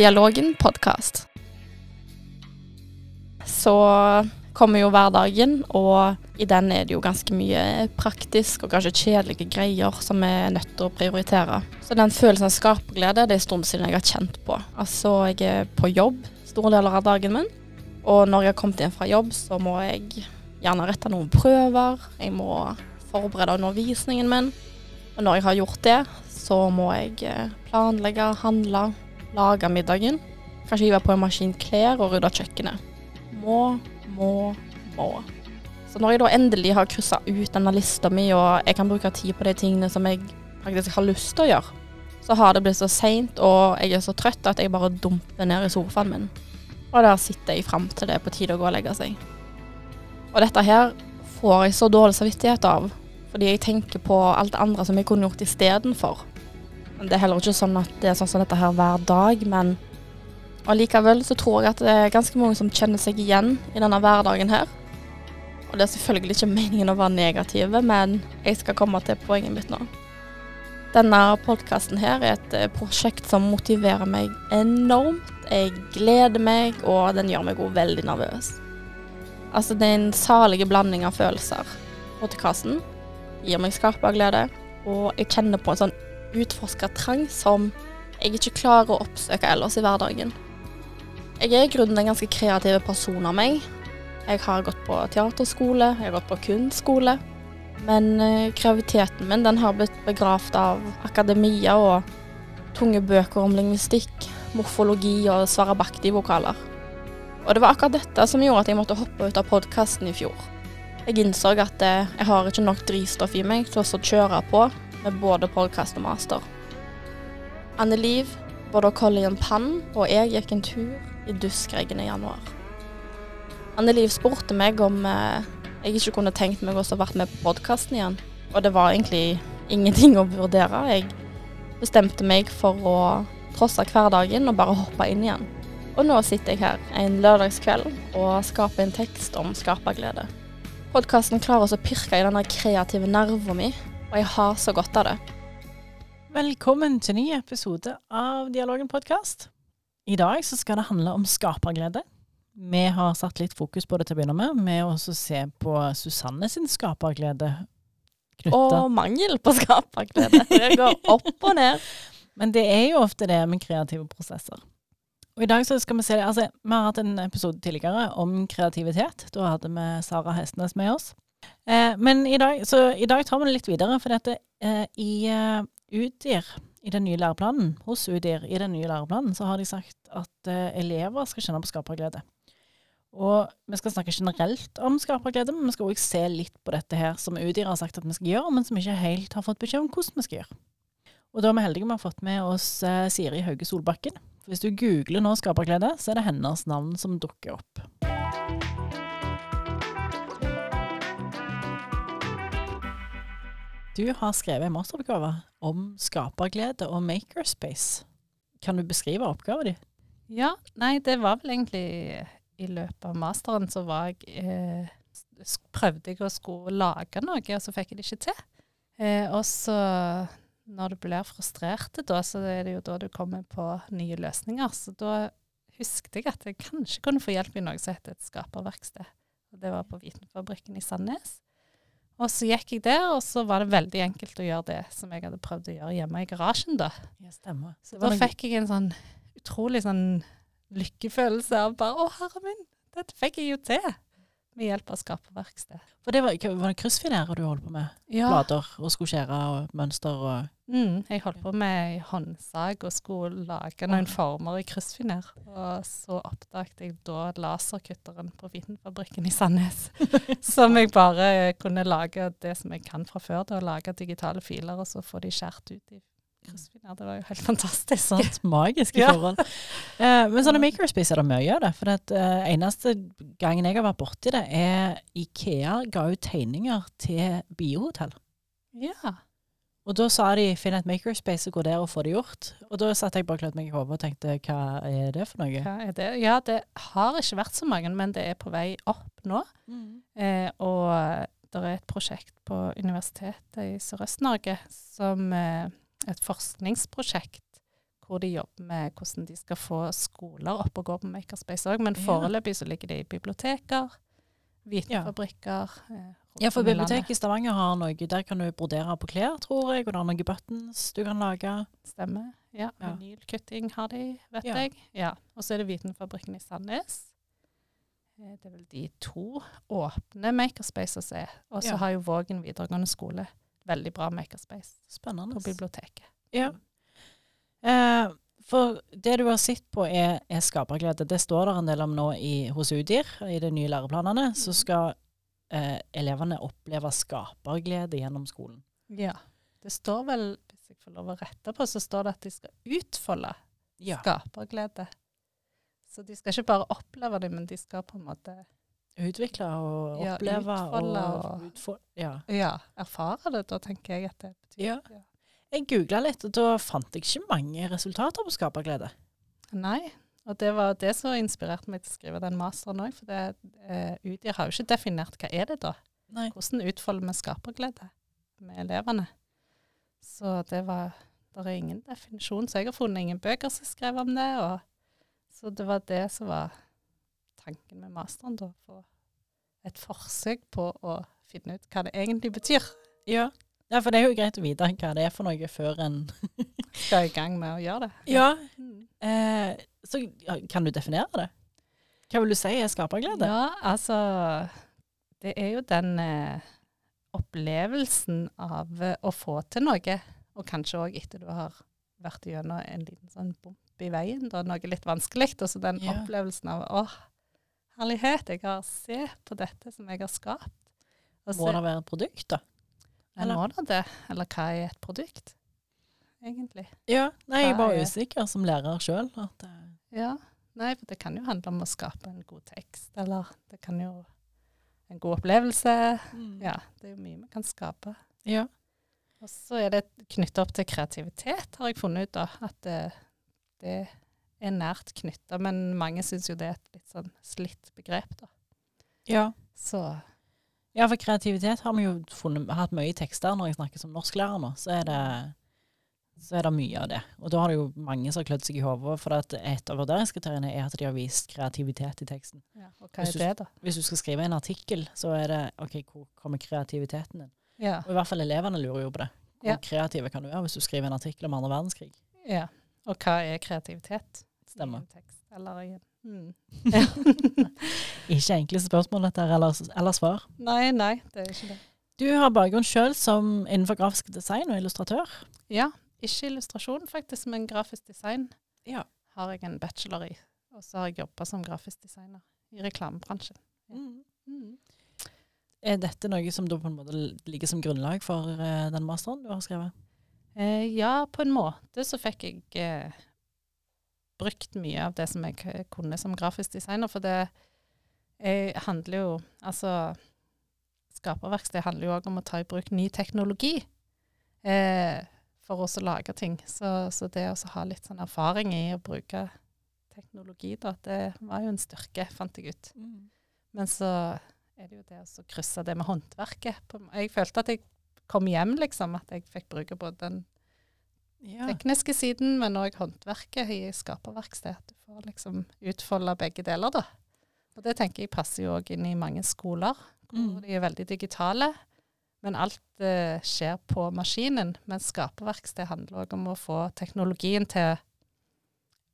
Dialogen podkast. Så kommer jo hverdagen, og i den er det jo ganske mye praktisk og kanskje kjedelige greier som vi er nødt til å prioritere. Så den følelsen av skaperglede det er en stund siden jeg har kjent på. Altså, jeg er på jobb store deler av dagen min, og når jeg har kommet inn fra jobb, så må jeg gjerne rette noen prøver, jeg må forberede undervisningen min, og når jeg har gjort det, så må jeg eh, planlegge, handle, lage middagen. Kanskje hive på en maskin klær og rydde kjøkkenet. Må, må, må. Så når jeg da endelig har kryssa ut denne lista mi, og jeg kan bruke tid på de tingene som jeg faktisk har lyst til å gjøre, så har det blitt så seint, og jeg er så trøtt at jeg bare dumper ned i sofaen min. Og der sitter jeg fram til det er på tide å gå og legge seg. Og dette her får jeg så dårlig samvittighet av, fordi jeg tenker på alt det andre som jeg kunne gjort istedenfor. Det er heller ikke sånn at det er sånn som dette her hver dag, men allikevel så tror jeg at det er ganske mange som kjenner seg igjen i denne hverdagen her. Og det er selvfølgelig ikke meningen å være negative, men jeg skal komme til poenget mitt nå. Denne podkasten her er et eh, prosjekt som motiverer meg enormt. Jeg gleder meg, og den gjør meg òg veldig nervøs. Altså, det er en salig blanding av følelser. Podkasten gir meg skaperglede, og jeg kjenner på en sånn utforskertrang som jeg ikke klarer å oppsøke ellers i hverdagen. Jeg er i grunnen en ganske kreativ person av meg. Jeg har gått på teaterskole, jeg har gått på kunstskole. Men uh, kreativiteten min den har blitt begravd av akademia og tunge bøker om lingvistikk, morfologi og svarabakti-vokaler. Og det var akkurat dette som gjorde at jeg måtte hoppe ut av podkasten i fjor. Jeg innså at uh, jeg har ikke nok drivstoff i meg til å kjøre på med både podkast og master. Anne Liv, både Colin Pann og jeg gikk en tur i duskregnet i januar. Anne Liv spurte meg om uh, jeg ikke kunne tenkt meg å å vært med på podkasten igjen. Og det var egentlig ingenting å vurdere. Jeg bestemte meg for å trosse hverdagen og bare hoppe inn igjen. Og nå sitter jeg her en lørdagskveld og skaper en tekst om skaperglede. Podkasten klarer oss å pirke i denne kreative nerven min, og jeg har så godt av det. Velkommen til ny episode av Dialogen podkast. I dag så skal det handle om skaperglede. Vi har satt litt fokus på det til å begynne med, med å se på Susanne sin skaperglede. Knytta. Og mangel på skaperglede. Det går opp og ned. Men det er jo ofte det med kreative prosesser. Og i dag så skal Vi se, altså vi har hatt en episode tidligere om kreativitet. Da hadde vi Sara Hestnes med oss. Eh, men i dag, så i dag tar vi det litt videre, for dette eh, i uh, Udir, i den nye læreplanen, hos Udir i den nye læreplanen, så har de sagt at uh, elever skal kjenne på skaperglede. Og vi skal snakke generelt om skaperglede, men vi skal også se litt på dette her som Udir har sagt at vi skal gjøre, men som ikke helt har fått beskjed om hvordan vi skal gjøre. Og da er vi heldige vi å ha fått med oss eh, Siri Hauge Solbakken. For hvis du googler nå skaperglede, så er det hennes navn som dukker opp. Du har skrevet en masteroppgave om skaperglede og makerspace. Kan du beskrive oppgaven din? Ja, nei, det var vel egentlig i løpet av masteren så var jeg eh, prøvde jeg å skulle lage noe, og så fikk jeg det ikke til. Eh, og så, når du blir frustrert, da, så er det jo da du kommer på nye løsninger. Så da husket jeg at jeg kanskje kunne få hjelp i noe som heter et skaperverksted. Og det var på Vitenfabrikken i Sandnes. Og så gikk jeg der, og så var det veldig enkelt å gjøre det som jeg hadde prøvd å gjøre hjemme i garasjen, da. Ja, stemmer. Så da fikk jeg en sånn utrolig sånn lykkefølelse av bare 'Å, herre min, dette fikk jeg jo til!' Med hjelp av skaperverksted. For det var, var det kryssfinerer du holdt på med? Ja. Blader og skulle skjære og mønster og mm, Jeg holdt på med håndsag og skulle lage noen former i kryssfiner. Og så oppdaget jeg da laserkutteren på Vitenfabrikken i Sandnes. som jeg bare kunne lage det som jeg kan fra før, da, lage digitale filer og så få de skåret ut i kryssfiner. Det var jo helt fantastisk. Sånt magiske ja. forhold. Eh, men sånne makerspace er det mye av det. For det uh, eneste gangen jeg har vært borti det, er Ikea ga ut tegninger til biohotell. Ja. Og da sa de finn et makerspace og gå der og få det gjort. Og da satt jeg bare klødde meg i hodet og tenkte hva er det for noe? Hva er det? Ja, det har ikke vært så mange, men det er på vei opp nå. Mm. Eh, og det er et prosjekt på Universitetet i Sørøst-Norge som eh, et forskningsprosjekt hvor de jobber med hvordan de skal få skoler opp og gå på Makerspace òg. Men foreløpig så ligger det i biblioteker, vitenfabrikker. ja. Ja, for biblioteket i Stavanger har noe Der kan du brodere på klær, tror jeg, og det er noen buttons du kan lage. Stemmer. Ja. Ja. Vinylkutting har de, vet Ja. jeg. Ja. Og så er det Vitenfabrikken i Sandnes. Eh, Det er vel de to åpne makerspaces er. Og så Ja. har jo Vågen videregående skole veldig bra makerspace Spennende. på biblioteket. Ja. Eh, for det du har sett på er, er skaperglede. Det står der en del om nå i, hos UDIR, i de nye læreplanene. Så skal eh, elevene oppleve skaperglede gjennom skolen. Ja. Det står vel, hvis jeg får lov å rette på, så står det at de skal utfolde skaperglede. Så de skal ikke bare oppleve det, men de skal på en måte Utvikle og Ja, oppleve utfolde og, og- utfol- ja. ja, erfare det. Da tenker jeg at det betyr Ja. Jeg googla litt, og da fant jeg ikke mange resultater på skaperglede. Nei. Og det var det som inspirerte meg til å skrive den masteren òg. For det, eh, UDIR har jo ikke definert hva er det da. Nei. Hvordan utfolder vi skaperglede med elevene? Så det var Det er ingen definisjon, så jeg har funnet ingen bøker som skrev om det. Og, så det var det som var tanken med masteren, da. For et forsøk på å finne ut hva det egentlig betyr. Ja. ja, for det er jo greit å vite hva det er for noe før en Skal i gang med å gjøre det. Ja. Mm. Eh, så kan du definere det? Hva vil du si er skaperglede? Ja, altså Det er jo den eh, opplevelsen av eh, å få til noe, og kanskje òg etter du har vært gjennom en liten sånn bump i veien, da, noe litt vanskelig, og så den Ja. opplevelsen av åh, herlighet, jeg har se på dette som jeg har skapt. Og Må det være et produkt, da? Eller? må det det? Eller hva er et produkt, egentlig? Ja, nei, jeg bare er- usikker som lærer sjøl. Ja, nei, for det kan jo handle om å skape en god tekst, eller det kan jo en god opplevelse. Ja, det er jo mye vi kan skape. ja. Og så er det knytta opp til kreativitet, har jeg funnet ut da. At det, det er nært knytta, men mange syns jo det er et litt sånn slitt begrep, da. ja. Så Ja, for kreativitet har vi jo funnet, hatt mye i tekster når jeg snakker som norsklærer nå. Så er, det, så er det mye av det. Og da har det jo mange som har klødd seg i hodet, for at et av vurderingskriteriene er at de har vist kreativitet i teksten. ja, og hva er det, da? Hvis du skal skrive en artikkel, så er det OK, hvor kommer kreativiteten din? Ja. Og i hvert fall elevene lurer jo på det. Hvor Ja. kreative kan du være hvis du skriver en artikkel om andre verdenskrig? ja. Og hva er kreativitet? Stemmer. Tekst, eller mm. Ikke enkle spørsmål dette eller, eller svar. Nei, nei, det er ikke det. Du har bakgrunn sjøl som innenfor grafisk design og illustratør. Ja, ikke illustrasjon faktisk, men grafisk design Ja. har jeg en bachelor i. Og så har jeg jobba som grafisk designer i reklamebransjen. Mm. Er dette noe som da på en måte ligger som grunnlag for eh, den masteren du har skrevet? Eh, ja, på en måte så fikk jeg eh, brukt mye av det som jeg kunne som grafisk designer. For det handler jo Altså, skaperverksted handler jo òg om å ta i bruk ny teknologi eh, for oss å lage ting. Så, så det å ha litt sånn erfaring i å bruke teknologi, da, det var jo en styrke, fant jeg ut. Men så er det jo det å krysse det med håndverket. Jeg følte at jeg kom hjem, liksom. At jeg fikk bruke både den Ja. tekniske siden, men òg håndverket i skaperverksted. At du får liksom utfolde begge deler, da. Og det tenker jeg passer jo òg inn i mange skoler, hvor Mm. de er veldig digitale. Men alt eh, skjer på maskinen. Mens skaperverksted handler òg om å få teknologien til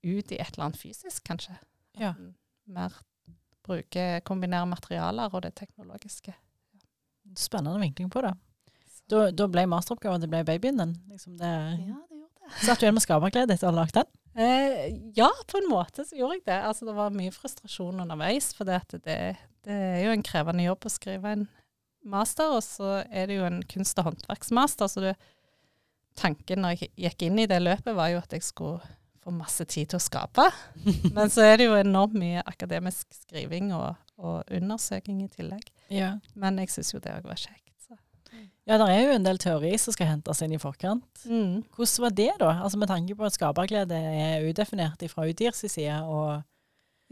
ut i et eller annet fysisk, kanskje. Ja. Mer bruke, kombinere materialer og det teknologiske. Spennende vinkling på det. Da, da ble masteroppgaven det ble babyen din? Liksom det, Ja, det. Satt du igjen med skaperglede etter å ha lagd den? Eh, ja, på en måte så gjorde jeg det. Altså, det var mye frustrasjon underveis, for det, det, det er jo en krevende jobb å skrive en master, og så er det jo en kunst- og håndverksmaster. Så det, tanken når jeg gikk inn i det løpet, var jo at jeg skulle få masse tid til å skape. Men så er det jo enormt mye akademisk skriving og, og undersøking i tillegg. Ja. Men jeg syns jo det òg var kjekt. Ja, det er jo en del teori som skal hentes inn i forkant. Mm. Hvordan var det, da? Altså Med tanke på at skaperglede er udefinert fra UDIRs side, og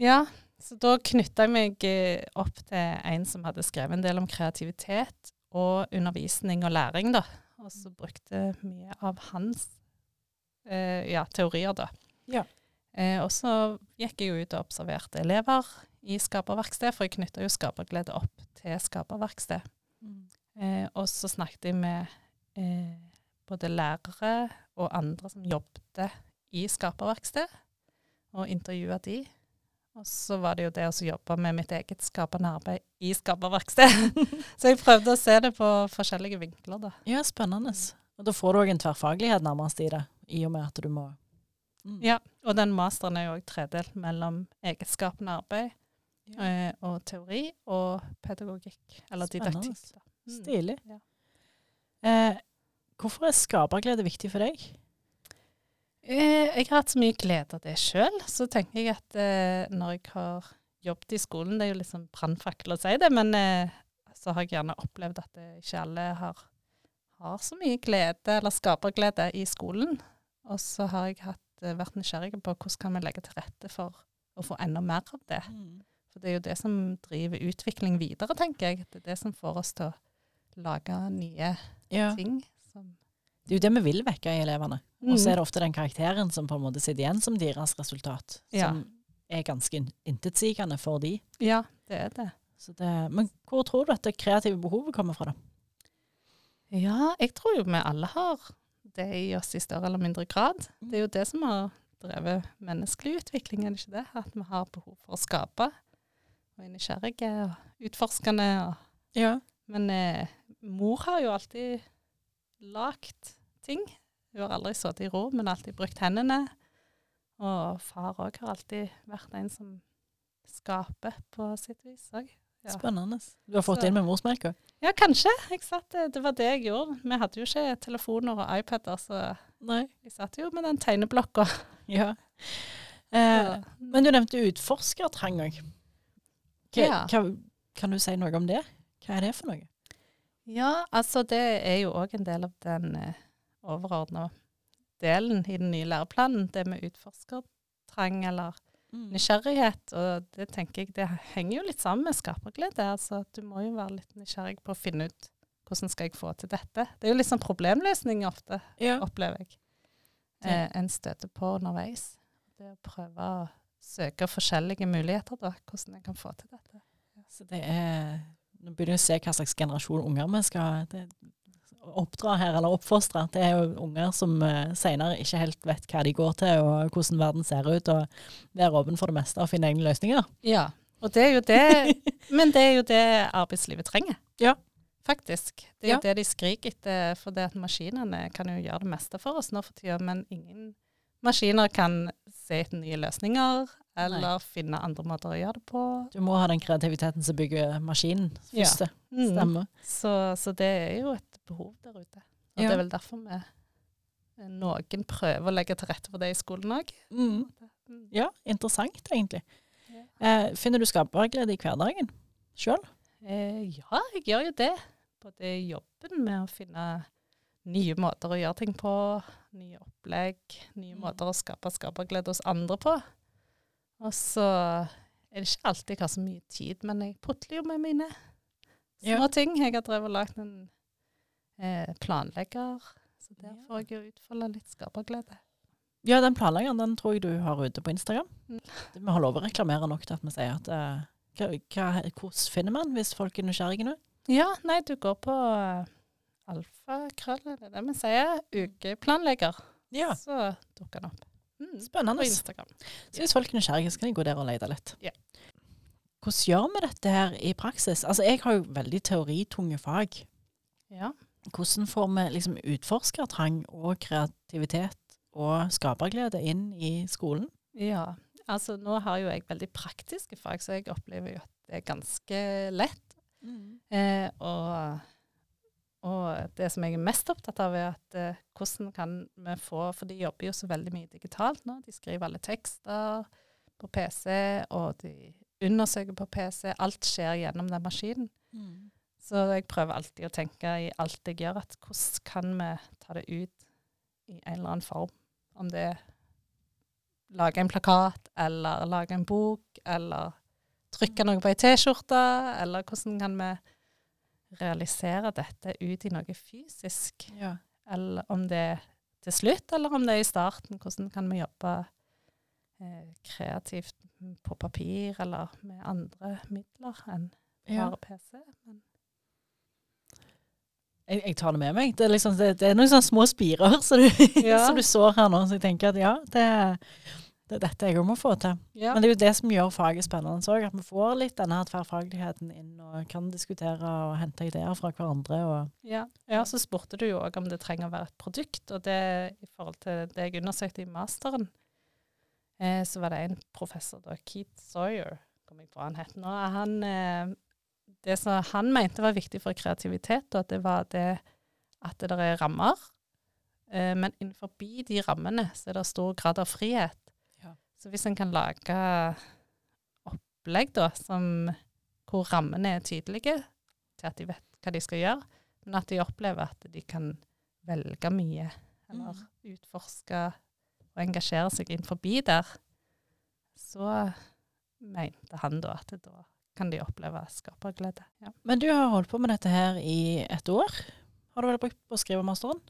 Ja, så da knytta jeg meg eh, opp til en som hadde skrevet en del om kreativitet og undervisning og læring, da. Og så brukte mye av hans eh, ja, teorier, da. Ja. Eh, og så gikk jeg jo ut og observerte elever i skaperverksted, for jeg knytta jo skaperglede opp til skaperverksted. Eh, og så snakket jeg med eh, både lærere og andre som jobbet i skaperverksted, og intervjua de. Og så var det jo det å jobbe med mitt eget skapende arbeid i skaperverksted. så jeg prøvde å se det på forskjellige vinkler, da. Ja, spennende. Og da får du òg en tverrfaglighet nærmest i det, i og med at du må Mm. Ja, og den masteren er jo òg tredelt mellom egenskapende arbeid Ja. eh, og teori og pedagogikk, eller Spennende. didaktikk. da. Mm. Stilig. Ja. Eh, hvorfor er skaperglede viktig for deg? Eh, jeg har hatt så mye glede av det sjøl, så tenker jeg at eh, når jeg har jobbet i skolen Det er jo liksom brannfakkel å si det, men eh, så har jeg gjerne opplevd at ikke alle har, har så mye glede eller skaperglede i skolen. Og så har jeg hatt, eh, vært nysgjerrig på hvordan kan vi legge til rette for å få enda mer av det. For det er jo det som driver utvikling videre, tenker jeg. Det er det som får oss til å lage nye Ja. ting. Som, Det er jo det vi vil vekke i elevene. Og Mm. så er det ofte den karakteren som på en måte sitter igjen som deres resultat, Ja. som er ganske in- intetsigende for de. ja, det er det. Så det. Men hvor tror du at det kreative behovet kommer fra, da? Ja, jeg tror jo vi alle har det i oss i større eller mindre grad. Det er jo det som har drevet menneskelig utvikling, er det ikke det? At vi har behov for å skape. Og er nysgjerrige og utforskende. Og, Ja. men eh, mor har jo alltid lagt ting. Hun har aldri sittet i ro, men alltid brukt hendene. Og far òg har alltid vært en som skaper på sitt vis òg. Ja. Spennende. Du har fått det inn med morsmelka? Ja, kanskje. Satt, det det var det jeg gjorde. Vi hadde jo ikke telefoner og iPader, så Nei. jeg satt jo med den tegneblokka. Ja. Eh, men du nevnte utforskertrang òg. Ja. Kan du si noe om det? Hva er det for noe? Ja, altså det er jo òg en del av den eh, overordna delen i den nye læreplanen. Det med utforskertrang eller nysgjerrighet. Og det tenker jeg det henger jo litt sammen med skaperglede. Altså at du må jo være litt nysgjerrig på å finne ut hvordan skal jeg få til dette. Det er jo litt sånn problemløsning ofte, Ja. opplever jeg. Eh, en støter på underveis. Det å prøve å søke forskjellige muligheter, da. Hvordan jeg kan få til dette. Så det er Nå begynner vi å se hva slags generasjon unger vi skal det, oppdra her, eller oppfostre. Det er jo unger som uh, senere ikke helt vet hva de går til, og hvordan verden ser ut, og være åpen for det meste og finne egne løsninger. Ja, og det er jo det Men det er jo det arbeidslivet trenger. Ja. Faktisk. Det er jo Ja. det de skriker etter, for det at maskinene kan jo gjøre det meste for oss nå for tida, men ingen maskiner kan se etter nye løsninger, eller finne andre måter å gjøre det på. Du må ha den kreativiteten som bygger maskinen Ja. først. Mm. Stemmer. Så, så det er jo et behov der ute. Og Ja. det er vel derfor vi noen prøver å legge til rette for det i skolen òg. Mm. Ja, interessant egentlig. Ja. Eh, finner du skaperglede i hverdagen sjøl? Eh, ja, jeg gjør jo det. Både i jobben med å finne nye måter å gjøre ting på, nye opplegg, nye Mm. måter å skape skaperglede hos andre på. Og så er det ikke alltid jeg har så mye tid, men jeg putler jo med mine små Ja. ting. Jeg har drevet og lagd en eh, planlegger, så der får jeg jo utfolde litt skaperglede. Ja, den planleggeren den tror jeg du har ute på Instagram. Mm. Vi har lov å reklamere nok til at vi sier at eh, hva, hva, Hvordan finner man hvis folk er nysgjerrige nå? Ja, nei, du går på uh, alfakrøll, er det det vi sier? Ukeplanlegger. Ja, Så dukker den opp. Mm, Spennende. Så hvis folk er nysgjerrige, så kan de gå der og lete litt. Yeah. Hvordan gjør vi dette her i praksis? Altså, Jeg har jo veldig teoritunge fag. Ja. Hvordan får vi liksom utforskertrang og kreativitet og skaperglede inn i skolen? ja. Altså, nå har jo jeg veldig praktiske fag, så jeg opplever jo at det er ganske lett. Eh, og, og det som jeg er mest opptatt av, er at eh, hvordan kan vi få For de jobber jo så veldig mye digitalt nå. De skriver alle tekster på PC, og de undersøker på PC. Alt skjer gjennom den maskinen. Så jeg prøver alltid å tenke i alt jeg gjør, at hvordan kan vi ta det ut i en eller annen form? Om det er lage en plakat, eller lage en bok, eller trykke noe på ei T-skjorte, eller hvordan kan vi realisere dette ut i noe fysisk? Ja. Eller om det er til slutt, eller om det er i starten. Hvordan kan vi jobbe eh, kreativt på papir eller med andre midler enn bare PC? Men, Jeg, jeg tar det med meg. Det er, liksom, det, det er noen sånne små spirer som du, Ja. som du sår her nå. Så jeg tenker at ja, det, det er dette jeg òg må få til. ja. Men det er jo det som gjør faget spennende òg. At vi får litt denne tverrfagligheten inn og kan diskutere og hente ideer fra hverandre. Ja. ja, så spurte du jo òg om det trenger å være et produkt. Og det i forhold til det jeg undersøkte i masteren, eh, så var det en professor, da, Keith Sawyer, kom jeg på han het nå. Han, eh, det som han mente var viktig for kreativitet, og at det var det at det der er rammer. Eh, men innenfor de rammene så er det stor grad av frihet. Så hvis en kan lage opplegg da, som, hvor rammene er tydelige, til at de vet hva de skal gjøre, men at de opplever at de kan velge mye, eller utforske og engasjere seg innenfor der, så mente han da at da kan de oppleve skaperglede. Ja. Men du har holdt på med dette her i et år. Har du vel brukt på å skrive masteren?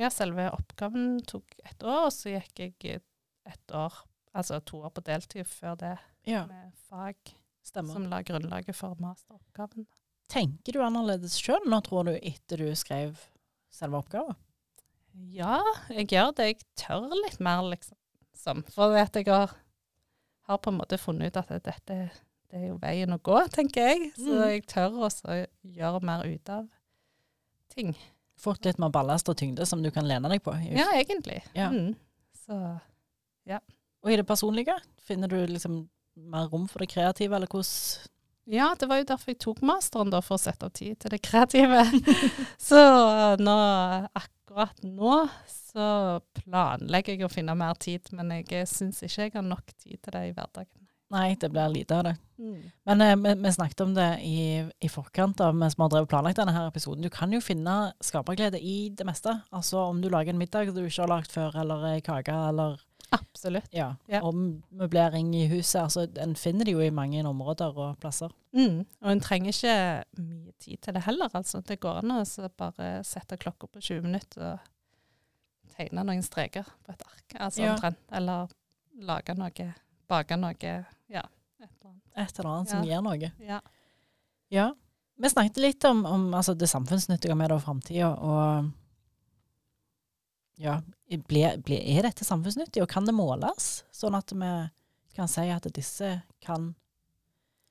ja, selve oppgaven tok ett år, og så gikk jeg et år, altså to år på deltid før det, Ja, med fag stemmer. som la grunnlaget for masteroppgaven. Tenker du annerledes sjøl nå, tror du, etter du skrev selve oppgaven? Ja, jeg gjør det. Jeg tør litt mer, liksom. For at jeg har, har på en måte funnet ut at dette det er jo veien å gå, tenker jeg. Så Mm. jeg tør også gjøre mer ut av ting. Fått litt mer ballast og tyngde som du kan lene deg på? Ja, egentlig. Ja. Mm. Så Og i det personlige, finner du liksom mer rom for det kreative, eller hvordan ja, det var jo derfor jeg tok masteren, da, for å sette av tid til det kreative. så nå, akkurat nå så planlegger jeg å finne mer tid, men jeg syns ikke jeg har nok tid til det i hverdagen. Nei, det blir lite av det. Mm. Men eh, vi, vi snakket om det i, i forkant av mens vi har drevet planlagt denne her episoden. Du kan jo finne skaperglede i det meste. Altså om du lager en middag du ikke har lagd før, eller ei kake, eller Absolutt. ja, Ja. ommøblering i huset. Altså, en finner det jo i mange områder og plasser. Mm. Og en trenger ikke mye tid til det heller. Altså. Det går an å så bare sette klokka på 20 minutter og tegne noen streker på et ark. Altså Ja. omtrent. Eller lage noe, bake noe. Ja, et eller annet. Et eller annet som gir noe. Ja. Ja. Vi snakket litt om, om altså, det samfunnsnyttige med det og framtida, ja, ble, ble, er dette samfunnsnyttig, og kan det måles? Sånn at vi kan si at disse kan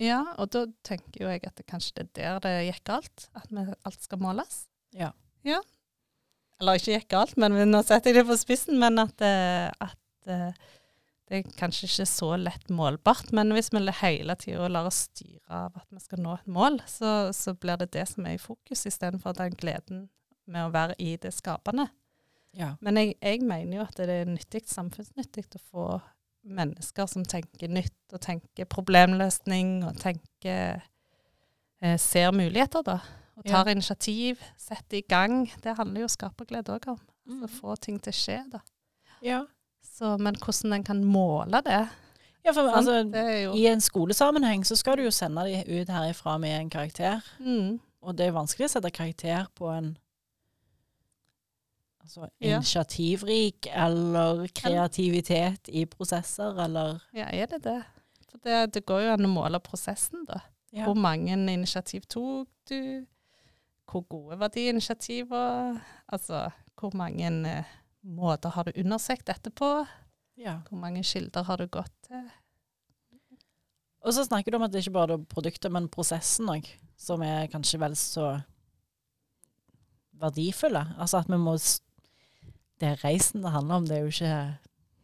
ja, og da tenker jo jeg at det kanskje det er der det gikk galt. At vi, alt skal måles. Ja. ja. Eller ikke gikk galt, men nå setter jeg det på spissen. Men at, eh, at eh, det er kanskje ikke så lett målbart. Men hvis vi hele tida lar oss styre av at vi skal nå et mål, så, så blir det det som er i fokus, istedenfor den gleden med å være i det skapende. Ja. Men jeg, jeg mener jo at det er nyttig, samfunnsnyttig å få mennesker som tenker nytt, og tenker problemløsning, og tenker eh, Ser muligheter, da. Og tar initiativ, setter i gang. Det handler jo skaperglede òg om. Å få ting til å skje, da. ja. Så, men hvordan en kan måle det, ja, for altså, i en skolesammenheng så skal du jo sende de ut herifra med en karakter, mm, og det er vanskelig å sette karakter på en altså, initiativrik eller kreativitet i prosesser, eller Ja, er det det? For det, det går jo an å måle prosessen, da. ja. Hvor mange initiativ tok du? Hvor gode var de initiativene? Altså, hvor mange eh, måter har du undersøkt dette på? ja. Hvor mange kilder har du gått til? Og så snakker du om at det ikke bare er produktet, men prosessen òg, som er kanskje vel så verdifulle. Altså at vi må Det er reisen det handler om, det er jo ikke,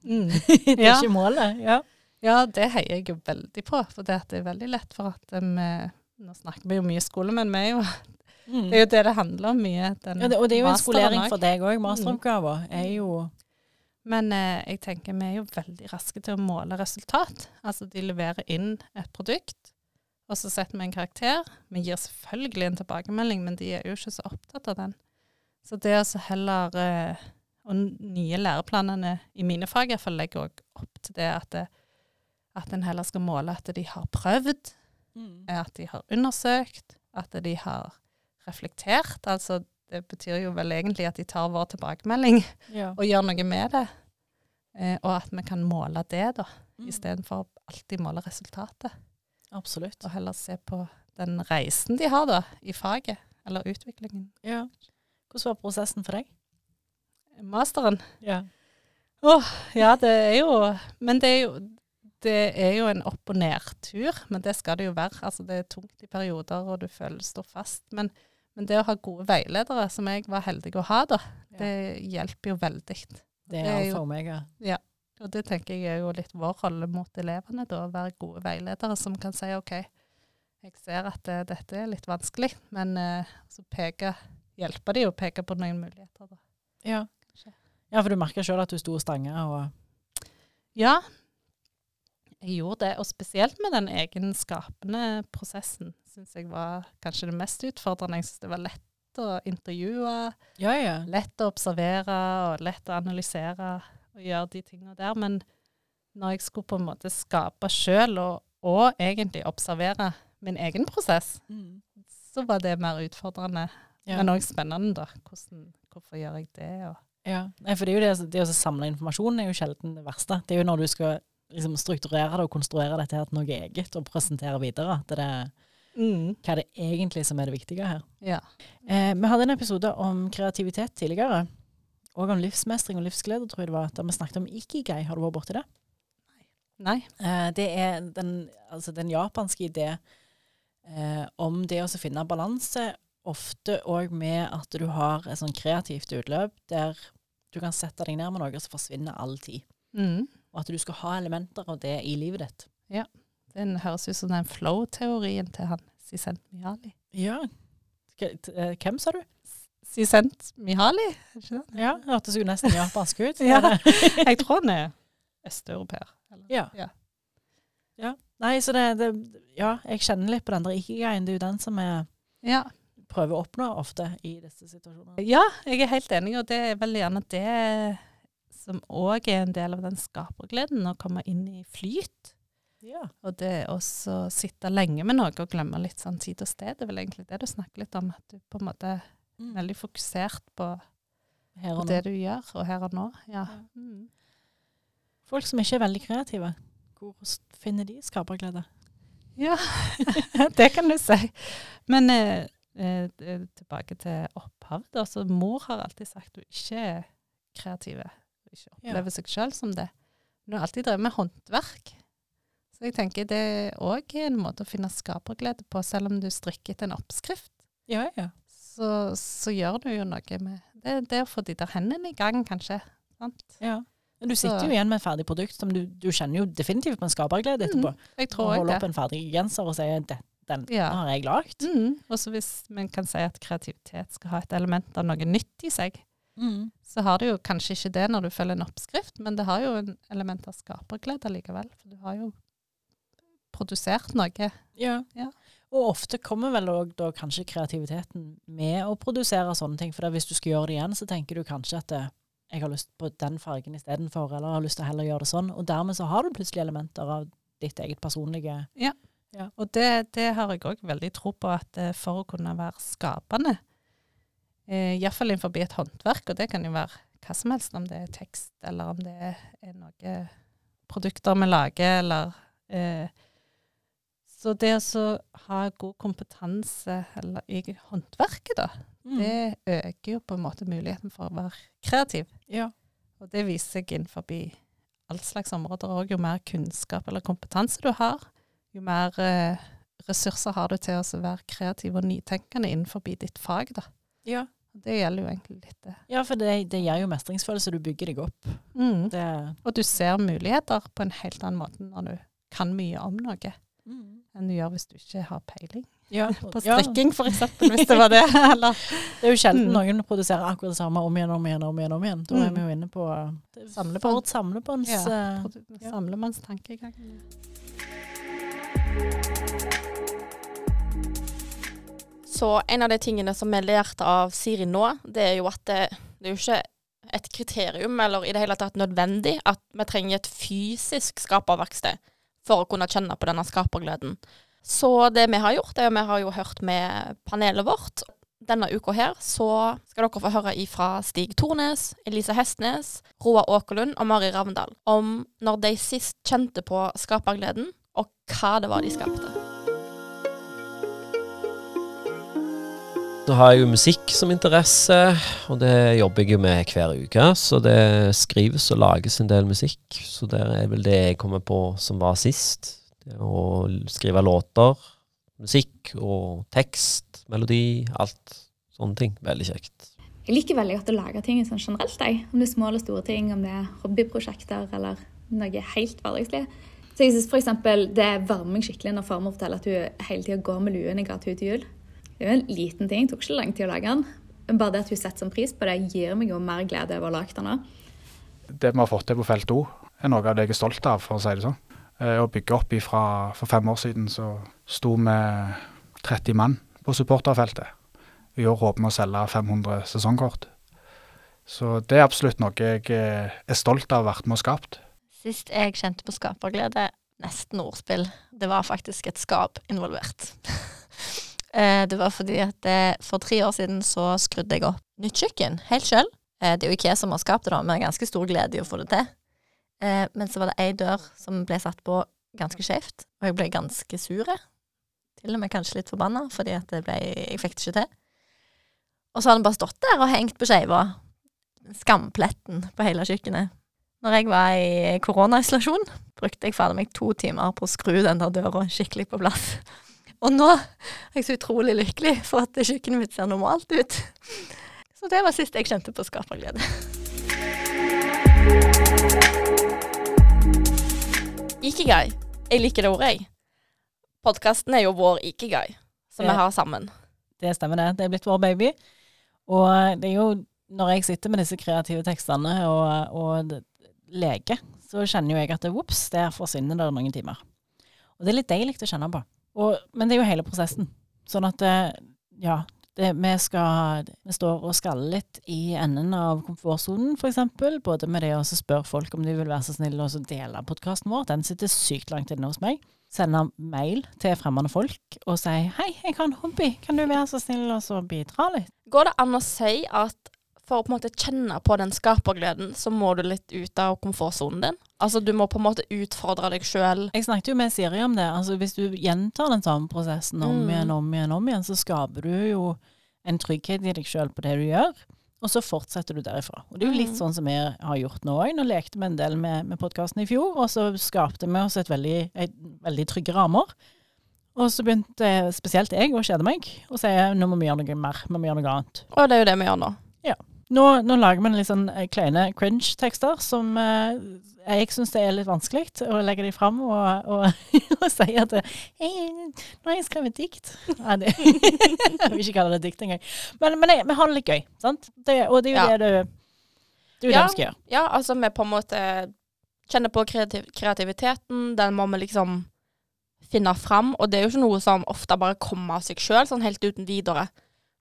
det er Ja. ikke målet. Ja. Ja, det heier jeg jo veldig på, for det, det er veldig lett for at eh, vi Nå snakker vi jo mye skole, men vi er jo, det er jo det det handler om mye. Den Ja, det, og det er jo en skolering for deg òg. Masteroppgaver er jo Men eh, jeg tenker vi er jo veldig raske til å måle resultat. Altså de leverer inn et produkt, og så setter vi en karakter. Vi gir selvfølgelig en tilbakemelding, men de er jo ikke så opptatt av den. Så det å så heller eh, Og nye læreplanene i mine fag iallfall legger òg opp til det at, det at en heller skal måle at de har prøvd, at de har undersøkt, at de har reflektert. Altså det betyr jo vel egentlig at de tar vår tilbakemelding Ja. og gjør noe med det. Eh, og at vi kan måle det, da, Mm. istedenfor alltid måle resultatet. Absolutt. Og heller se på den reisen de har da, i faget, eller utviklingen. Ja. Hvordan var prosessen for deg? Masteren Ja. Ja, det er jo Men det er jo, det er jo en opp- og nedtur, men det skal det jo være. Altså, det er tungt i perioder, og du føler står fast. Men, men det å ha gode veiledere, som jeg var heldig å ha, da, det hjelper jo veldig. Det er Det for jo- ja. ja. Og det tenker jeg er jo litt vår rolle mot elevene, da, å være gode veiledere som kan si OK, jeg ser at det, dette er litt vanskelig, men eh, så peke, hjelper de å peke på noen muligheter. Da. Ja. Ja, for du merka sjøl at du sto og stanga og Ja, jeg gjorde det. Og spesielt med den egenskapende prosessen syns jeg var kanskje det mest utfordrende. Jeg syns det var lett å intervjue, Ja, ja. lett å observere og lett å analysere og gjøre de tingene der. Men når jeg skulle på en måte skape sjøl, og, og egentlig observere min egen prosess, Mm. så var det mer utfordrende. ja. Men òg spennende, da. Hvordan, hvorfor gjør jeg det? Og Ja, for det er jo det, det å samle informasjon er jo sjelden det verste. Det er jo når du skal liksom, strukturere det og konstruere dette her til noe eget og presentere videre, at det er hva er det egentlig som er det viktige her. Ja. Eh, vi hadde en episode om kreativitet tidligere, og om livsmestring og livsglede, tror jeg det var, der vi snakket om ikigai. Har du vært borti det? Nei. Eh, det er den, altså den japanske idé eh, om det å finne balanse, ofte òg med at du har et sånn kreativt utløp der du kan sette deg ned med noe, og så forsvinner all tid. Mm. Og at du skal ha elementer av det i livet ditt. Ja. Den høres ut som den flow-teorien til han Sisent Mihali. Ja. Hvem sa du? Sisent Mihali? er ikke det? Ja, hørtes jo nesten japansk ut. Ja. Jeg tror han er østeuropeer. Ja. Ja. ja. Nei, så det, det Ja, jeg kjenner litt på den der ikigaien. Det er jo den som er Ja. Prøver å oppnå ofte i disse situasjonene. ja, jeg er helt enig, og det er vel gjerne det som òg er en del av den skapergleden, å komme inn i flyt. Ja. Og det å sitte lenge med noe og glemme litt sånn tid og sted. Det er vel egentlig det du snakker litt om, at du på en måte er veldig fokusert på, på det du gjør, og her og nå. Ja. Ja. Mm. Folk som ikke er veldig kreative, hvor finner de skaperglede? Ja, det kan du si. Men eh, eh, tilbake til opphavet. Altså, mor har alltid sagt at hun ikke er kreativ. Hun ikke opplever seg sjøl som det. Hun har alltid drevet med håndverk. Så jeg tenker det er òg en måte å finne skaperglede på, selv om du strikker etter en oppskrift. Ja, ja. Så, så gjør du jo noe med det, det å få de der hendene i gang, kanskje. Sant? ja. Men du sitter jo igjen med et ferdig produkt som du, du kjenner jo definitivt på en skaperglede etterpå. Jeg Å tror Å holde det. opp en ferdig genser og si at den Ja. har jeg lagd. Mm. Og så hvis man kan si at kreativitet skal ha et element av noe nytt i seg, Mm. så har du jo kanskje ikke det når du følger en oppskrift, men det har jo en element av skaperglede likevel. For du har jo produsert noe. Ja. Ja. Og ofte kommer vel òg da kanskje kreativiteten med å produsere sånne ting. For hvis du skal gjøre det igjen, så tenker du kanskje at eh, jeg har lyst på den fargen istedenfor, eller har lyst til å heller gjøre det sånn. Og dermed så har du plutselig elementer av ditt eget personlige Og det, det har jeg òg veldig tro på, at eh, for å kunne være skapende, eh, iallfall innenfor et håndverk, og det kan jo være hva som helst, om det er tekst, eller om det er noen produkter vi lager, eller eh, Så det å ha god kompetanse eller, i håndverket, da, Mm. det øker jo på en måte muligheten for å være kreativ. Ja. Og det viser seg innenfor all slags områder òg. Jo mer kunnskap eller kompetanse du har, jo mer eh, ressurser har du til å være kreativ og nytenkende innenfor ditt fag. da. ja. Det gjelder jo egentlig litt det. Ja, for det, det gir jo mestringsfølelse. Du bygger deg opp. Det, Og du ser muligheter på en helt annen måte når du kan mye om noe, enn du gjør hvis du ikke har peiling. ja, På ja, for eksempel, hvis det var det. Eller det er jo sjelden Mm. noen produserer akkurat det samme om igjen om igjen. om igjen, om igjen. Da er Mm. vi jo inne på Samlebånd. samlebåndstankegang. Ja. Så en av de tingene som vi lærte av Siri nå, det er jo at det, det er jo ikke et kriterium, eller i det hele tatt nødvendig, at vi trenger et fysisk skaperverksted for å kunne kjenne på denne skapergleden. Så det vi har gjort, er jo vi har jo hørt med panelet vårt denne uka her så skal dere få høre ifra Stig Tornes, Elise Hestnes, Roa Åkerlund og Mari Ravndal om når de sist kjente på skapergleden, og hva det var de skapte. Så har jeg jo musikk som interesse, og det jobber jeg jo med hver uke. Så det skrives og lages en del musikk. Så det er vel det jeg kommer på som var sist. Det å skrive låter, musikk og tekst, melodi, alt. Sånne ting. Veldig kjekt. Jeg liker veldig godt å lage ting sånn generelt. Jeg. Om det er små eller store ting, om det er hobbyprosjekter eller noe helt hverdagslig. Så jeg synes for eksempel, Det varmer meg skikkelig når farmor forteller at hun hele tida går med luen jeg ga til henne til jul. Det er jo en liten ting, det tok ikke lang tid å lage den. Men bare det at hun setter sånn pris på det, gir meg jo mer glede over å lage den. òg. Det vi har fått til på Felt O, er noe av det jeg er stolt av, for å si det sånn. Eh, Å bygge opp ifra For fem år siden så sto vi 30 mann på supporterfeltet. I år håper vi å selge 500 sesongkort. Så det er absolutt noe jeg eh, er stolt av å ha vært med og skapt. Sist jeg kjente på skaperglede, nesten ordspill, det var faktisk et skap involvert. Eh, det var fordi at det, for tre år siden så skrudde jeg opp nytt kjøkken helt sjøl. Det er jo ikke jeg som har skapt det, da, er ganske stor glede i å få det til. Eh, Men så var det ei dør som ble satt på ganske skjevt, og jeg ble ganske sur. Til og med kanskje litt forbanna, fordi at ble, jeg fikk det ikke til. Og så har den bare stått der og hengt på skeiva. Skampletten på hele kjøkkenet. Når jeg var i koronaisolasjon, brukte jeg fader meg to timer på å skru den der døra skikkelig på plass. Og nå er jeg så utrolig lykkelig for at kjøkkenet mitt ser normalt ut. Så det var sist jeg kjente på skaperglede. Ikigai. Jeg liker det ordet, jeg. Podkasten er jo vår ikigai, som det, vi har sammen. Det stemmer det. Det er blitt vår baby. Og det er jo når jeg sitter med disse kreative tekstene og, og leker, så kjenner jo jeg at vops, der forsvinner det noen timer. Og det er litt deilig å kjenne på. Og, men det er jo hele prosessen. Sånn at eh, ja, det, vi skal Vi står og skaller litt i enden av komfortsonen, f.eks. Både med det å spørre folk om de vil være så snille og dele podkasten vår. Den sitter sykt langt inne hos meg. Sende mail til fremmede folk og si 'hei, jeg har en hobby, kan du være så snill og så bidra litt'? Går det an å si at for å på en måte kjenne på den skapergleden, så må du litt ut av komfortsonen din? Altså du må på en måte utfordre deg sjøl. Jeg snakket jo med Siri om det. altså Hvis du gjentar den samme prosessen om Mm. igjen, om igjen, om igjen, så skaper du jo en trygghet i deg sjøl på det du gjør, og så fortsetter du derifra. Og det er jo litt Mm. sånn som vi har gjort nå òg. Nå lekte vi en del med, med podkasten i fjor, og så skapte vi oss et veldig, et, veldig trygge rammer. Og så begynte spesielt jeg å kjede meg, og si nå må vi gjøre noe mer, vi må gjøre noe annet. Og det er jo det vi gjør nå. Nå, nå lager vi litt sånn eh, kleine cringe-tekster som eh, jeg syns det er litt vanskelig å legge de fram og, og, og si at hey, nå har jeg skrevet dikt. Nei, det, jeg vil ikke kalle det dikt engang. Men, men jeg, vi har det litt gøy, sant? Det, og det er jo Ja. det du det er jo Ja. det vi skal gjøre. Ja, altså vi på en måte kjenner på kreativ kreativiteten. Den må vi liksom finne fram. Og det er jo ikke noe som ofte bare kommer av seg sjøl, sånn helt uten videre.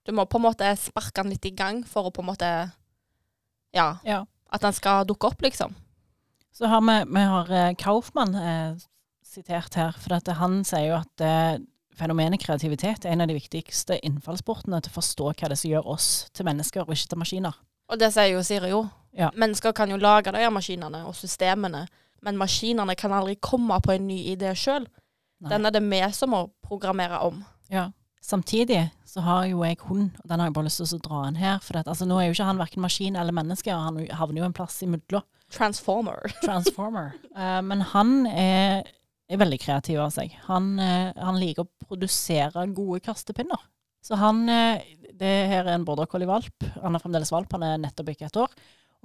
Du må på en måte sparke den litt i gang for å på en måte Ja. Ja. At den skal dukke opp, liksom. Så har vi, vi har eh, Kaufmann eh, sitert her, for at han sier jo at eh, fenomenet kreativitet er en av de viktigste innfallsportene til å forstå hva det som gjør oss til mennesker, og ikke til maskiner. Og det sier jo Siri jo. Ja. Mennesker kan jo lage de her maskinene og systemene, men maskinene kan aldri komme på en ny idé sjøl. Den er det vi som må programmere om. Ja. Samtidig så har jo jeg hund, og den har jeg bare lyst til å dra inn her. For at, altså, nå er jo ikke han verken maskin eller menneske, og han havner jo en plass imellom. Transformer. Transformer. Uh, men han er, er veldig kreativ av seg. Han, uh, han liker å produsere gode kastepinner. Så han uh, Det her er en border collie-valp. Han er fremdeles valp, han er nettopp ikke et år.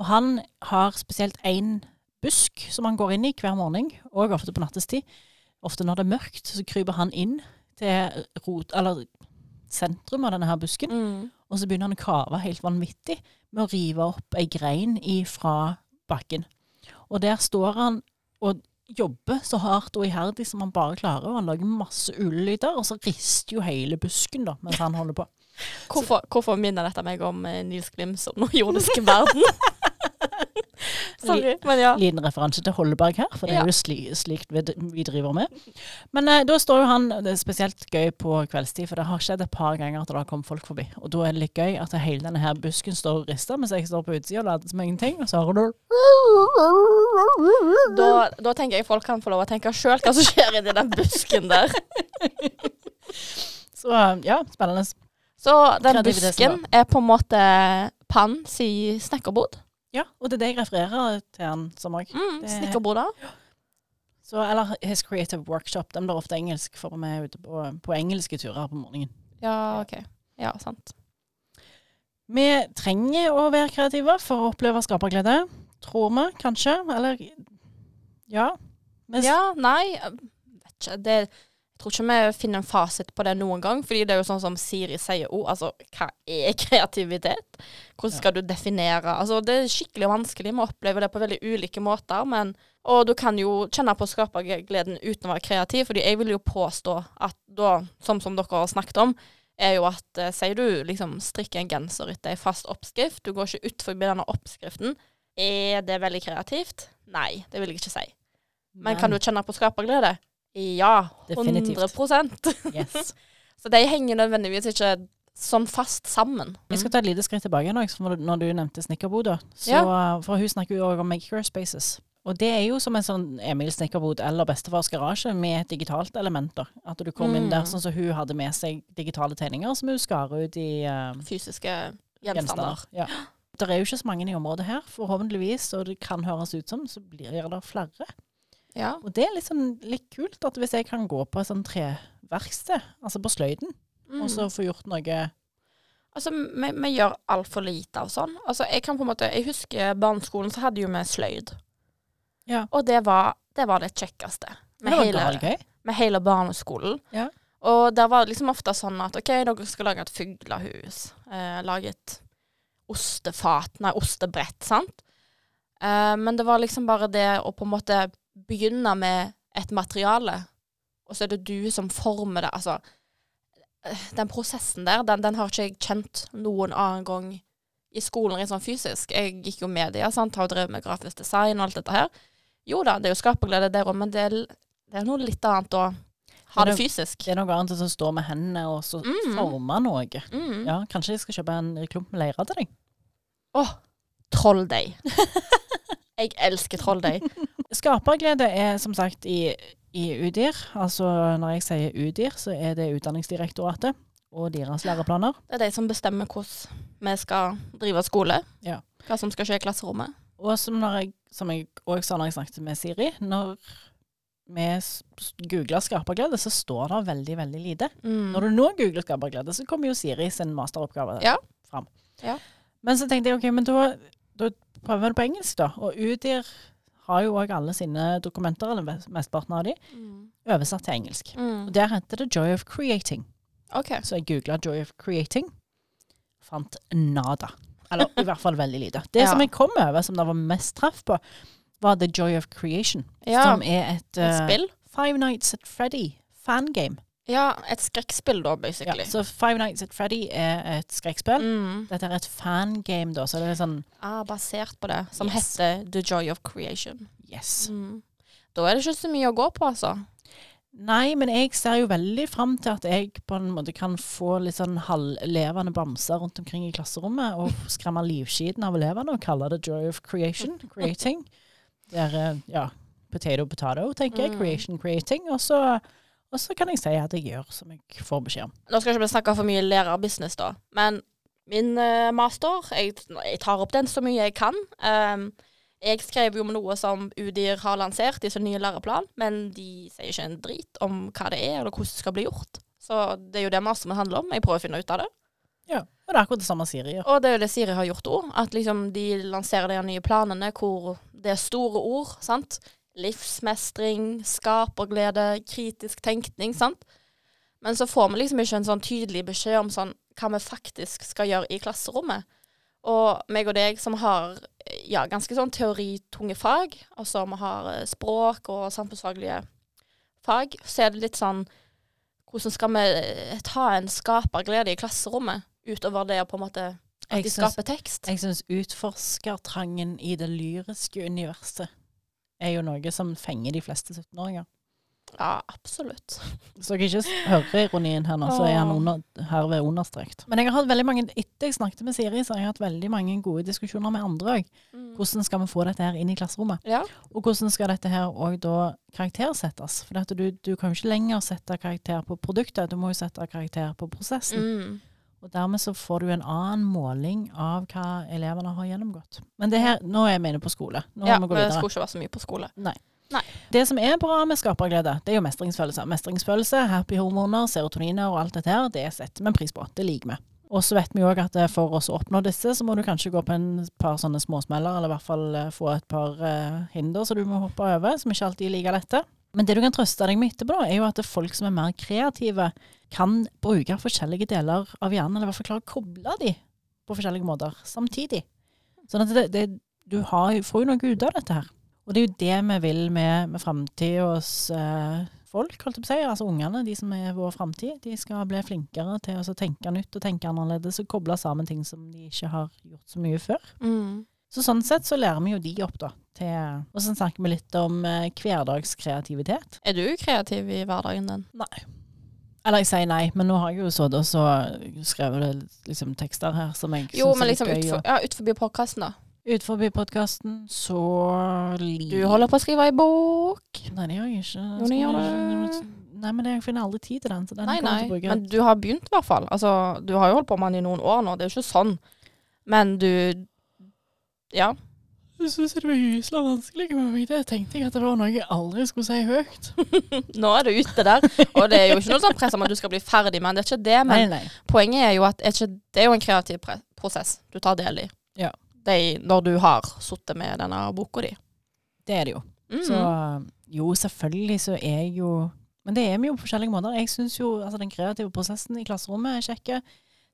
Og han har spesielt én busk som han går inn i hver morgen, og ofte på nattestid. Ofte når det er mørkt, så kryper han inn til rot, eller sentrum av denne her busken. Mm. Og så begynner han å kave helt vanvittig med å rive opp ei grein ifra bakken. Og der står han og jobber så hardt og iherdig som han bare klarer. Og han lager masse ulelyder, og så rister jo hele busken da, mens han holder på. Hvorfor, hvorfor minner dette meg om eh, Nils Glims om den jordiske verden? Sorry, men ja. Liten referanse til Holberg her, for det er jo sli, slikt vi, driver med. Men eh, da står jo han Det er spesielt gøy på kveldstid, for det har skjedd et par ganger at det har kommet folk forbi. Og da er det litt gøy at hele denne her busken står og rister, mens jeg står på utsida og later som ingenting, og så hører du Da, da tenker jeg folk kan få lov å tenke sjøl hva som skjer inni den busken der. Så eh, ja, spennende. Så den busken er på en måte Pann si snekkerbod. Ja, og det er det jeg refererer til han som òg. Mm, Snekkerboda. Så, eller His Creative Workshop. Den blir ofte engelsk, for vi er ute på, på engelske turer på morgenen. Ja, OK. Ja, sant. Vi trenger å være kreative for å oppleve skaperglede. Tror vi, kanskje. Eller ja. Mens Ja, nei, jeg vet ikke. Det, tror ikke vi finner en fasit på det noen gang. Fordi det er jo sånn som Siri sier òg. Altså, hva er kreativitet? Hvordan skal du definere Altså, det er skikkelig vanskelig. Vi opplever det på veldig ulike måter. Men, og du kan jo kjenne på skapergleden uten å være kreativ. Fordi jeg vil jo påstå at da, som, som dere har snakket om, er jo at eh, sier du liksom strikker en genser etter ei fast oppskrift, du går ikke ut forbi denne oppskriften, er det veldig kreativt? Nei, det vil jeg ikke si. Men kan du kjenne på skaperglede? Ja, Definitivt. 100% Yes. Så de henger nødvendigvis ikke sånn fast sammen. Jeg skal ta et lite skritt tilbake nå, når du nevnte snekkerboda. Ja. For hun snakker jo også om makerspaces. Og det er jo som en sånn Emil snekkerbod eller bestefars garasje med et digitalt element. da. At du kom inn Mm. der sånn som hun hadde med seg digitale tegninger som hun skar ut i uh, Fysiske gjenstander. gjenstander. Ja. Det er jo ikke så mange i området her, forhåpentligvis, og det kan høres ut som, så blir det flere. Ja. Og det er litt, sånn, litt kult at hvis jeg kan gå på et sånt treverksted, altså på sløyden, Mm. og så få gjort noe Altså, vi, vi gjør altfor lite av sånn. Altså, jeg kan på en måte Jeg husker barneskolen, så hadde jo vi sløyd. Ja. Og det var det, var det kjekkeste. Med det hele, gøy. med hele barneskolen. Ja. Og der var det liksom ofte sånn at OK, dere skal lage et fuglehus. Eh, lage et ostefat, nei, ostebrett, sant. Eh, men det var liksom bare det å på en måte begynne med et materiale, og så er det du som former det. Altså, eh, den prosessen der, den, den har ikke jeg kjent noen annen gang i skolen rent sånn fysisk. Jeg gikk jo media, sant, har drevet med grafisk design og alt dette her. Jo da, det er jo skaperglede der òg, men det er, det er noe litt annet å ha det Det fysisk. Det er noe annet enn å stå med hendene og så Mm. forme noe. Mm. Ja, kanskje jeg skal kjøpe en klump med leire til deg. Åh, trolldeig. jeg elsker trolldeig. Skaperglede er som sagt i, i UDIR. Altså når jeg sier UDIR, så er det Utdanningsdirektoratet og deres læreplaner. Det er de som bestemmer hvordan vi skal drive skole. Ja. Hva som skal skje i klasserommet. Og som, når jeg, som jeg også sa når jeg snakket med Siri, når vi googler skaperglede, så står det veldig, veldig lite. Mm. Når du nå googler skaperglede, så kommer jo Siri sin masteroppgave Ja. fram. Ja. Men så tenkte jeg ok, men da, da prøver vi det på engelsk, da. Og UDIR har jo òg alle sine dokumenter, eller mest- mesteparten av de, Mm. oversatt til engelsk. Mm. Og der heter det Joy of Creating. Okay. Så jeg googla Joy of Creating. Fant nada. Eller i hvert fall veldig lite. Det Ja. som jeg kom over som det var mest treff på, var The Joy of Creation. Ja, Som er et, et eh. Five Nights at Freddy fangame. Ja, et skrekkspill da, basically. Ja, så Five Nights at Freddy er et skrekkspill. Mm. Dette er et fangame, da, så det er sånn Ah, basert på det, som Yes. heter The Joy of Creation. Yes. Mm. Da er det ikke så mye å gå på, altså. Nei, men jeg ser jo veldig fram til at jeg på en måte kan få litt sånn halvlevende bamser rundt omkring i klasserommet, og skremme livskiten av elevene og kalle det Joy of Creation, creating. Der, er, ja, potato, potato, tenker jeg. Mm. Creation, creating. Og så, og så kan jeg si at jeg gjør som jeg får beskjed om. Nå skal ikke vi snakke for mye lærerbusiness, da. Men min eh, master, jeg, jeg tar opp den så mye jeg kan. Um, jeg skrev jo om noe som UDIR har lansert i sin nye læreplan, men de sier ikke en drit om hva det er, eller hvordan det skal bli gjort. Så det er jo det masteren handler om. Jeg prøver å finne ut av det. Ja, og det er akkurat det samme Siri gjør. Og det er jo det Siri har gjort òg. At liksom de lanserer de nye planene hvor det er store ord. sant? Livsmestring, skaperglede, kritisk tenkning. sant? Men så får vi liksom ikke en sånn tydelig beskjed om sånn hva vi faktisk skal gjøre i klasserommet. Og meg og deg som har ja, ganske sånn teoritunge fag, altså vi har eh, språk og samfunnsfaglige fag, så er det litt sånn Hvordan skal vi eh, ta en skaperglede i klasserommet, utover det å på en måte At de skaper tekst. Jeg syns utforskertrangen i det lyriske universet er jo noe som fenger de fleste 17-åringer. Ja, absolutt. Så dere ikke hører ironien her nå, så er han under, herved understrekt. Men jeg har hatt veldig mange, etter jeg snakket med Siri, så har jeg hatt veldig mange gode diskusjoner med andre òg. Hvordan skal vi få dette her inn i klasserommet? Ja. Og hvordan skal dette her òg da karaktersettes? For du, du kan jo ikke lenger sette karakter på produktet, du må jo sette karakter på prosessen. Mm. Og dermed så får du en annen måling av hva elevene har gjennomgått. Men det her, nå er vi inne på skole. Nå ja, må vi gå men det videre. skulle ikke være så mye på skole. Nei. Det som er bra med skaperglede, det er jo mestringsfølelse. Mestringsfølelse, happy hormoner, serotoniner og alt dette her, det setter vi en pris på. Det liker vi. Og så vet vi òg at eh, for oss å oppnå disse, så må du kanskje gå på en par sånne småsmeller, eller i hvert fall eh, få et par uh, hinder som du må hoppe over, som ikke alltid er like lette. Men det du kan trøste deg med etterpå, da, er jo at det folk som er mer kreative, kan bruke forskjellige deler av hjernen, eller i hvert fall klare å koble de på forskjellige måter samtidig. Sånn at det, det, du har, får jo noe ut av dette her. Og det er jo det vi vil med, med framtidas eh, folk, holdt jeg på å si. Altså ungene, de som er vår framtid. De skal bli flinkere til å tenke nytt og tenke annerledes og koble sammen ting som de ikke har gjort så mye før. Mm. Så sånn sett så lærer vi jo de opp, da. Til, og så snakker vi litt om eh, hverdagskreativitet. Er du kreativ i hverdagen din? Nei. Eller jeg sier nei, men nå har jeg jo sittet og så skrevet det, liksom, tekster her som jeg Jo, men liksom utenfor, ja, utenfor podkasten, da. Utenfor podkasten så Du holder på å skrive ei bok. Nei, det gjør jeg ikke. Jo, det gjør det. Nei, men jeg finner aldri tid til den. Så den Nei, kommer nei, jeg til å bruke. men du har begynt i hvert fall. Altså, du har jo holdt på med den i noen år nå, det er jo ikke sånn. Men du Ja. Jeg syns det var hysla vanskelig men jeg Det tenkte jeg at det var noe jeg aldri skulle si høyt. Nå er du ute der. Og det er jo ikke noe sånn press om at du skal bli ferdig, men det er ikke det. Men Nei, nei. poenget er jo at er ikke, det er jo en kreativ prosess du tar del i. Ja. Det når du har sittet med denne boka di. Det er det jo. Mm. Så jo, selvfølgelig så er jo Men det er vi jo på forskjellige måter. Jeg syns jo altså den kreative prosessen i klasserommet er kjekke.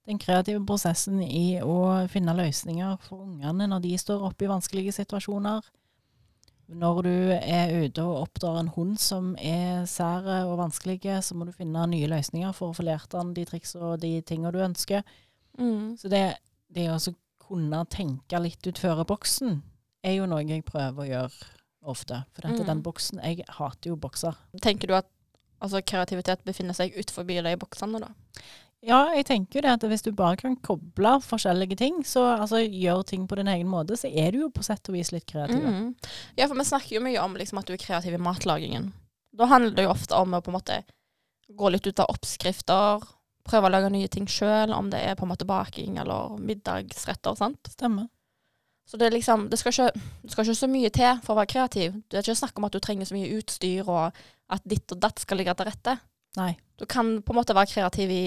Den kreative prosessen i å finne løsninger for ungene når de står oppe i vanskelige situasjoner. Når du er ute og oppdrar en hund som er sære og vanskelige, så må du finne nye løsninger for å få lært den de triks og de tingene du ønsker. Mm. Så det, det å kunne tenke litt utfor boksen, er jo noe jeg prøver å gjøre ofte. For dette, Mm. den boksen Jeg hater jo bokser. Tenker du at altså, kreativitet befinner seg utenfor de boksene, da? Ja, jeg tenker jo det at hvis du bare kan koble forskjellige ting, så altså gjør ting på din egen måte, så er du jo på sett og vis litt kreativ. Mm. Ja, for vi snakker jo mye om liksom, at du er kreativ i matlagingen. Da handler det jo ofte om å på en måte gå litt ut av oppskrifter, prøve å lage nye ting sjøl, om det er på en måte baking eller middagsretter. sant? Stemmer. Så det liksom, det skal, ikke, det skal ikke så mye til for å være kreativ. Det er ikke snakk om at du trenger så mye utstyr, og at ditt og datt skal ligge til rette. Nei. Du kan på en måte være kreativ i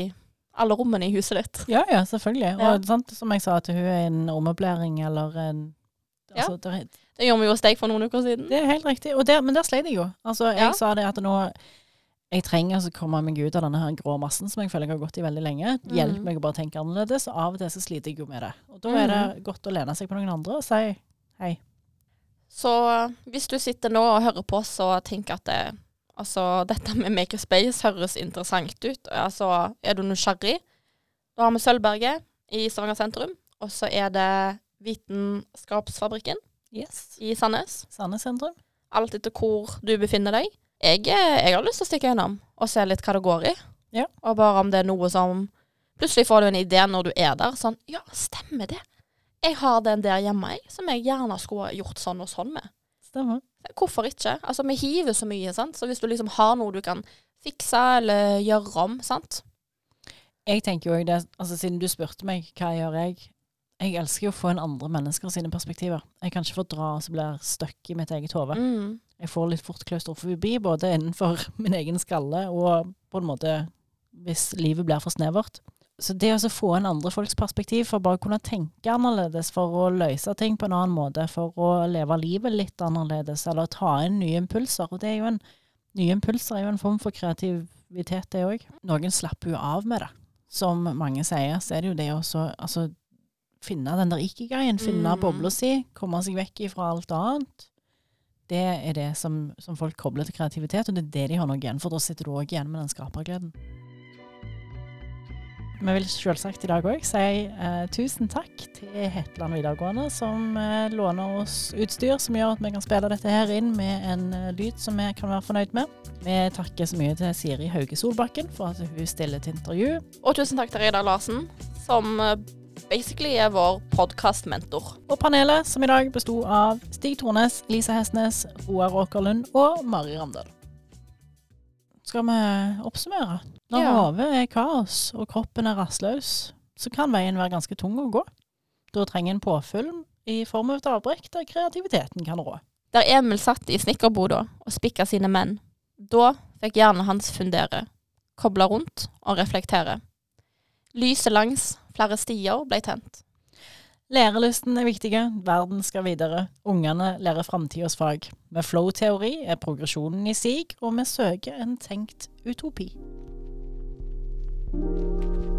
alle rommene i huset ditt. Ja, ja, selvfølgelig. Ja. Og sant, som jeg sa at hun er en ommøblering eller en Ja. altså, det, er- Det gjorde vi jo hos deg for noen uker siden. det er helt riktig. Og der, men der sleit jeg jo. Altså, jeg Ja. sa det at nå jeg trenger altså å komme meg ut av denne her grå massen som jeg føler jeg har gått i veldig lenge. Hjelp Mhm. meg å bare tenke annerledes. Og av og til så sliter jeg jo med det. Og da er det godt å lene seg på noen andre og si hei. Så hvis du sitter nå og hører på, så tenk at det, altså, dette med Makerspace høres interessant ut. Altså, er du nysgjerrig, da har vi Sølvberget i Stavanger sentrum. Og så er det Vitenskapsfabrikken Yes. i Sandnes. Sandnes sentrum. Alt etter hvor du befinner deg. Jeg, eh, jeg har lyst til å stikke gjennom og se litt hva det går i. Ja. Og bare om det er noe som Plutselig får du en idé når du er der. Sånn Ja, stemmer det. Jeg har den der hjemme, jeg, som jeg gjerne skulle gjort sånn og sånn med. Stemmer. Hvorfor ikke? Altså, vi hiver så mye, sant. Så hvis du liksom har noe du kan fikse eller gjøre om, sant. Jeg tenker jo det, altså siden du spurte meg hva jeg gjør jeg, jeg elsker jo å få en andre mennesker sine perspektiver. Jeg kan ikke få dra og så blir stuck i mitt eget hode. Mm. Jeg får litt fort klaustrofobi, både innenfor min egen skalle og på en måte hvis livet blir for snevert. Så det å få en andre folks perspektiv for bare å kunne tenke annerledes, for å løse ting på en annen måte, for å leve livet litt annerledes, eller ta inn nye impulser. Og det er jo en, nye impulser er jo en form for kreativitet, det òg. Noen slapper jo av med det. Som mange sier, så er det jo det å altså, finne den der ikigaien, finne Mm. bobla si, komme seg vekk ifra alt annet. Det er det som, som folk kobler til kreativitet, og det er det de har noe igjen for. Da sitter du òg igjen med den skapergleden. Vi vil selvsagt i dag òg si eh, tusen takk til Hetland videregående, som eh, låner oss utstyr som gjør at vi kan spille dette her inn med en eh, lyd som vi kan være fornøyd med. Vi takker så mye til Siri Hauge Solbakken for at hun stiller til intervju. Og tusen takk til Reidar Larsen, som eh, basically er vår podkastmentor. Og panelet, som i dag besto av Stig Tornes, Lisa Hestnes, Roar Åkerlund og Mari Ramdal. Skal vi oppsummere? Når Ja. hodet er kaos og kroppen er rastløs, så kan veien være ganske tung å gå. Da trenger en påfyll i form av et avbrekk der kreativiteten kan rå. Der Emil satt i snekkerboda og spikka sine menn. Da fikk hjernen hans fundere, koble rundt og reflektere. Lyset langs flere stier ble tent. Lærelysten er viktig, verden skal videre. Ungene lærer framtidas fag. Med flow-teori er progresjonen i sig, og vi søker en tenkt utopi. thank you